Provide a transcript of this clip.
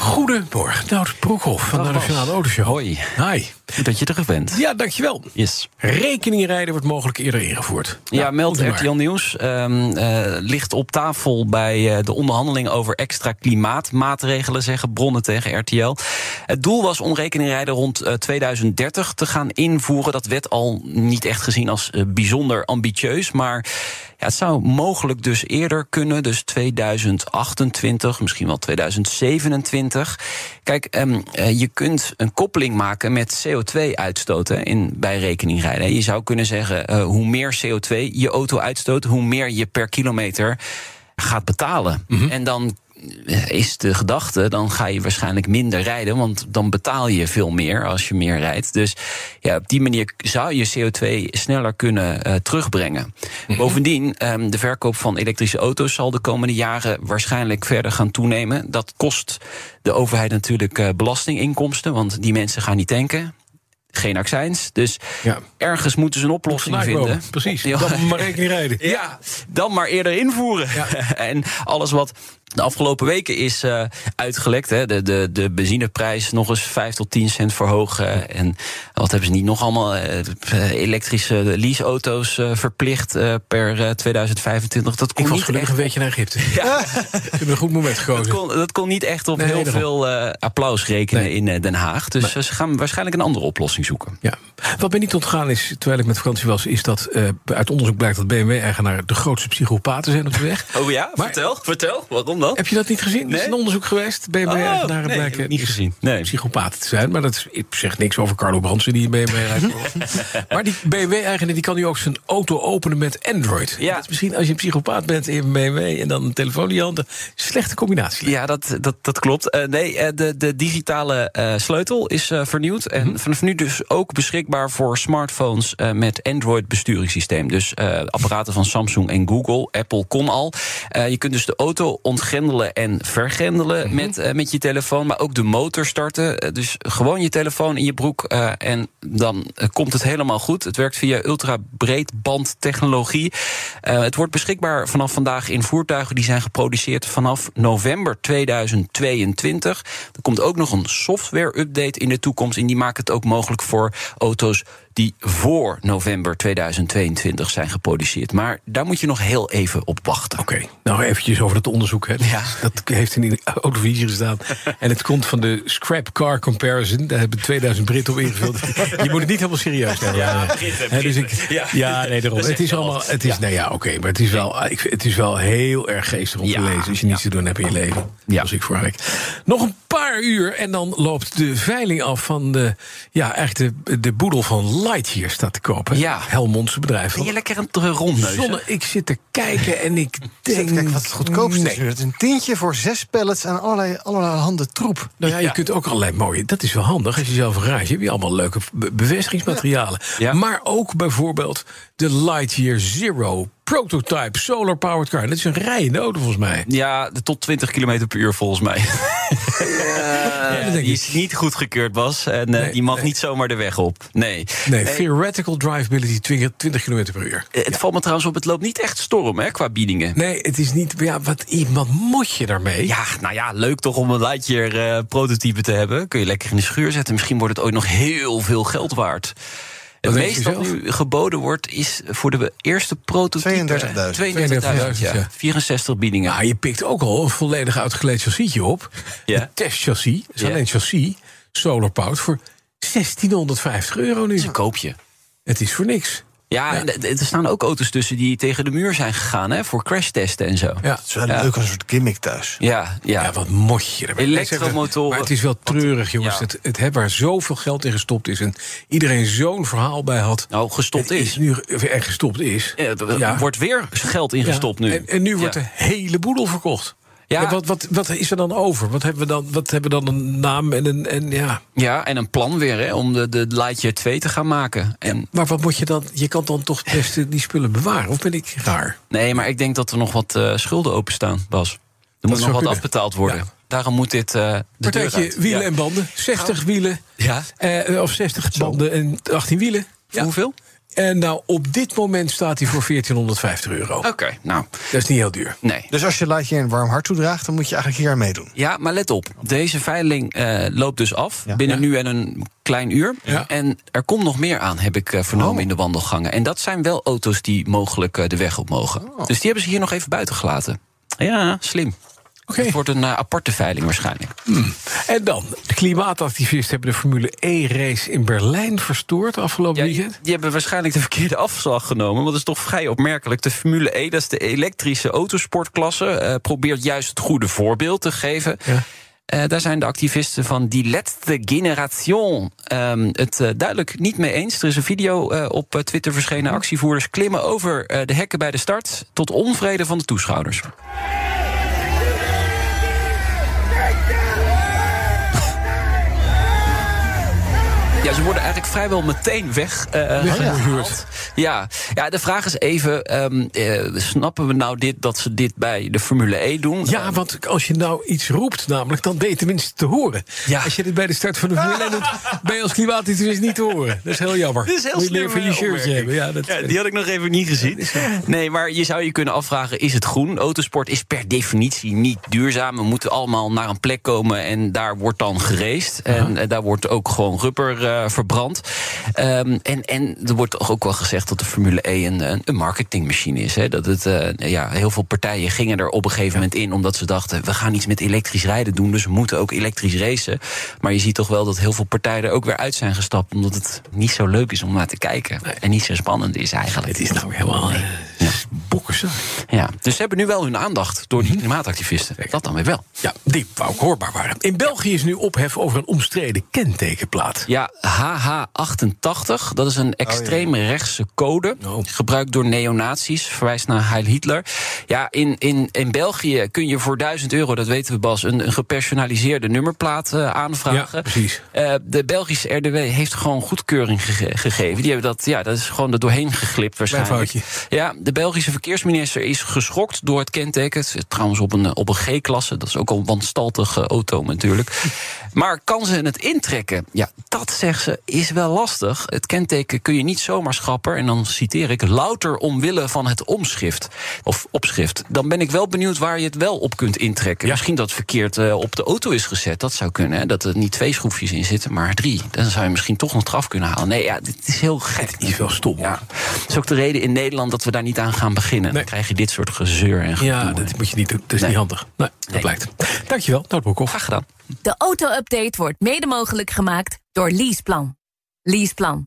Goedemorgen, Nout Broekhoff van de. Nationale Autoshow. Hoi. Hi. Goed dat je terug bent. Ja, dankjewel. Yes. Rekeningrijden wordt mogelijk eerder ingevoerd. Ja, Nou, meldt maar. RTL Nieuws. Ehm, eh, ligt op tafel bij eh, de onderhandelingen over extra klimaatmaatregelen, zeggen bronnen tegen RTL. Het doel was om rekeningrijden rond eh, 2030 te gaan invoeren. Dat werd al niet echt gezien als eh, bijzonder ambitieus. Maar ja, het zou mogelijk dus eerder kunnen, dus 2028, misschien wel 2027. Kijk, ehm, eh, je kunt een koppeling maken met CO2-uitstoot in, bij rekeningrijden. Je zou kunnen zeggen, eh, hoe meer CO2 je auto uitstoot, hoe meer je per kilometer gaat betalen. En dan is de gedachte, dan ga je waarschijnlijk minder rijden, want dan betaal je veel meer als je meer rijdt. Dus ja, op die manier zou je CO2 sneller kunnen eh, terugbrengen. Bovendien, ehm, de verkoop van elektrische auto's zal de komende jaren waarschijnlijk verder gaan toenemen. Dat kost de overheid natuurlijk eh, belastinginkomsten, want die mensen gaan niet tanken. Geen accijns. Dus Ja. ergens moeten ze een oplossing vinden. Precies. Dan maar rekeningrijden. Ja, dan maar eerder invoeren. Ja. en alles wat de afgelopen weken is eh, uitgelekt. Hè, de, de, de benzineprijs nog eens 5 tot 10 cent verhogen. En wat hebben ze niet nog allemaal? eh, elektrische leaseauto's eh, verplicht eh, per eh, 2025. Dat Ik kon was niet gelukkig echt. een beetje naar Egypte. Ja, Ze hebben een goed moment dat, gekozen. kon, dat kon niet echt op Nee, heel veel eh, applaus rekenen Nee. in eh, Den Haag. Dus eh, ze gaan waarschijnlijk een andere oplossing zoeken. Ja. Wat mij niet ontgaan is, terwijl ik met vakantie was, is dat eh, uit onderzoek blijkt dat BMW-eigenaren de grootste psychopaten zijn op de weg. Oh ja, Maar- vertel, vertel. Waarom Heb je dat niet gezien? Er is Nee. een onderzoek geweest. BMW-eigenaren Oh, nee, blijken heb ik niet gezien. Nee. psychopaten te zijn. Maar dat is, ik zeg niks over Carlo Bransen die BMW rijdt. maar die BMW-eigenaar die kan nu ook zijn auto openen met Android. Ja. Dat is misschien als je een psychopaat bent in BMW en dan een telefoon in je hand. een Slechte combinatie. Ja, dat, dat, dat klopt. Eh, nee, eh, de, de digitale eh, sleutel is vernieuwd. En vanaf nu dus ook beschikbaar voor smartphones met Android besturingssysteem. Dus apparaten van Samsung en Google. Apple kon al. Je kunt dus de auto ontgrendelen en vergrendelen met, eh, met je telefoon. Maar ook de motor starten. Eh, dus gewoon je telefoon in je broek. eh, en dan komt het helemaal goed. Het werkt via ultrabreedbandtechnologie. Eh, het wordt beschikbaar vanaf vandaag in voertuigen die zijn geproduceerd vanaf november 2022. Er komt ook nog een software-update in de toekomst. En die maakt het ook mogelijk voor auto's die voor november 2022 zijn geproduceerd. Maar daar moet je nog heel even op wachten. Oké, nou eventjes over dat onderzoek. Hè. Ja. Dat heeft in de autovisie gestaan. En het komt van de Scrap Car Comparison. Daar hebben 2000 Britten op ingevuld. Je moet het niet helemaal serieus nemen. Ja, hè, dus ik, ja. Ja. nee, daarom. Dat Het is allemaal. Het is, Ja. nou ja, oké, maar het is, wel, ik, het is wel heel erg geestig om te Ja. lezen. Als je niets te doen hebt in je leven. Ja. Zoals ik vorige week. Nog een paar uur en dan loopt de veiling af van de, ja, echt de, de boedel van Lightyear staat te kopen. Ja. Helmondse bedrijf. Ben je lekker aan het rondneuzen? Zonne, ik zit te kijken en ik denk... Kijk wat het goedkoopste nee. is nu. Het is een tientje voor zes pallets en allerlei, allerlei handen troep. Nou ja, je kunt ook allerlei mooie. Dat is wel handig als je zelf een garage hebt. Heb je allemaal leuke be- bevestigingsmaterialen. Ja. Maar ook bijvoorbeeld de Lightyear Zero Prototype Solar Powered Car. Dat is een rijdende auto volgens mij. Ja, de tot 20 km per uur volgens mij. Ja, die is niet goedgekeurd, Bas. En eh, Nee, die mag nee. niet zomaar de weg op. Nee. Nee, theoretical drivability 20, 20 km per uur. eh, het valt me trouwens op, het loopt niet echt storm hè, qua biedingen. Nee, het is niet... Ja, wat, wat moet je daarmee? Ja, nou ja, leuk toch om een Lightyear eh prototype te hebben. Kun je lekker in de schuur zetten. Misschien wordt het ooit nog heel veel geld waard. Het denk je meest dat nu geboden wordt, is voor de eerste prototype... 32.000. 32.000, ja. ja. 64 biedingen. Nou, je pikt ook al een volledig uitgeleid chassisje op. Ja. Een testchassis. Ja. alleen chassis. Solar powered voor 1650 euro nu. Dat is een koopje. Het is voor niks. Ja, er staan ook auto's tussen die tegen de muur zijn gegaan... Hè, voor crashtesten en zo. Ja. Het is wel Ja. leuk als een soort gimmick thuis. Ja, ja. Ja, wat moet je ermee? Elektromotoren. Maar het is wel treurig, jongens. Ja. Het, het heb waar zoveel geld in gestopt is... en iedereen zo'n verhaal bij had... Nou, gestopt is. nu er gestopt is. Ja, er Ja. wordt weer geld ingestopt Ja. nu. En, en nu wordt de hele boedel verkocht. Ja. Wat, wat, wat is er dan over? Wat hebben we dan, wat hebben we dan een naam en een. En, ja. Ja, en een plan weer hè, om de, de Lightyear 2 te gaan maken. En, Maar wat moet je dan? Je kan dan toch het beste die spullen bewaren? Of ben ik raar? nee, maar ik denk dat er nog wat eh, schulden openstaan, Bas. Er moet nog wat kunnen. afbetaald worden. Ja. Daarom moet dit eh de deur Partijtje wielen Ja. en banden. 60 wielen. Ja. eh, of 60 banden en 18 wielen. Voor hoeveel? En nou, op dit moment staat hij voor 1450 euro. Oké, nou, Dat is niet heel duur. nee. Dus als je Lightyear een warm hart toedraagt, dan moet je eigenlijk hier aan meedoen. Ja, maar let op. Deze veiling eh, loopt dus af. Ja. Binnen Ja. nu en een klein uur. Ja. En er komt nog meer aan, heb ik eh, vernomen Oh. in de wandelgangen. En dat zijn wel auto's die mogelijk eh, de weg op mogen. Oh. Dus die hebben ze hier nog even buiten gelaten. Ja, slim. Het wordt een eh, aparte veiling waarschijnlijk. En dan, de klimaatactivisten hebben de Formule E-race in Berlijn verstoord afgelopen Ja, weekend. die hebben waarschijnlijk de verkeerde afslag genomen. Want dat is toch vrij opmerkelijk. De Formule E, dat is de elektrische autosportklasse, eh, probeert juist het goede voorbeeld te geven. Ja. Eh, daar zijn de activisten van Die Letzte Generation ehm, het duidelijk niet mee eens. Er is een video op Twitter verschenen. Actievoerders klimmen over de hekken bij de start... tot onvrede van de toeschouwers. Ja, ze worden eigenlijk vrijwel meteen weg. eh, Weggehuurd. ja. ja, de vraag is even: ehm, eh, snappen we nou dit dat ze dit bij de Formule E doen? Ja, want als je nou iets roept, namelijk, dan ben je tenminste te horen. Ja. Als je dit bij de start van de Formule 1 doet, ben je als klimaatactivist niet te horen. Dat is heel jammer. Dit is heel Moet je meer van je eh, shirtje opmerking. hebben. Ja, dat, Ja, die had ik nog even niet gezien. Nee, maar je zou je kunnen afvragen: is het groen? Autosport is per definitie niet duurzaam. We moeten allemaal naar een plek komen en daar wordt dan geraced. En eh, daar wordt ook gewoon rubber eh, verbrand. Ehm, en, en er wordt toch ook wel gezegd dat de Formule E een, een, marketingmachine is. Hè? Dat het, eh, ja, heel veel partijen gingen er op een gegeven moment in omdat ze dachten: we gaan iets met elektrisch rijden doen, dus we moeten ook elektrisch racen. Maar je ziet toch wel dat heel veel partijen er ook weer uit zijn gestapt, omdat het niet zo leuk is om naar te kijken. En niet zo spannend is eigenlijk. het is nou helemaal eh, bokkensaai. Ja, dus ze hebben nu wel hun aandacht door die klimaatactivisten. Dat dan weer wel. Ja, die wou ik hoorbaar waren. In België is nu ophef over een omstreden kentekenplaat. Ja, HH88, dat is een extreem rechtse code. Oh. Gebruikt door neonazies, verwijst naar Heil Hitler. Ja, in, in, in België kun je voor 1000 euro, dat weten we Bas... een, een gepersonaliseerde nummerplaat eh, aanvragen. Ja, precies. Eh, de Belgische RDW heeft gewoon goedkeuring gege- gegeven. Die hebben dat, ja, dat is gewoon er doorheen geglipt waarschijnlijk. foutje. Ja, de Belgische verkeersminister is geschokt door het kenteken. Het zit trouwens op een, op een G-klasse. Dat is ook al een wanstaltige auto natuurlijk. Maar kan ze het intrekken? Ja, dat zegt ze is wel lastig. Het kenteken kun je niet zomaar schrappen. En dan citeer ik, louter omwille van het omschrift. Of opschrift. Dan ben ik wel benieuwd waar je het wel op kunt intrekken. Ja. Misschien dat het verkeerd eh, op de auto is gezet. Dat zou kunnen. Hè? Dat er niet twee schroefjes in zitten, maar drie. Dan zou je misschien toch nog eraf kunnen halen. Nee, ja, dit is heel gek. Het is wel stom. Ja. Dat is ook de reden in Nederland dat we daar niet aan gaan beginnen. Nee. Dan krijg je dit soort gezeur en Ja, gedoe. dat moet je niet doen. Dat is Nee. niet handig. Nee, dat Nee. blijkt. Dankjewel, Nout Broekhoff. Graag gedaan. De auto-update wordt mede mogelijk gemaakt door Leaseplan. Leaseplan.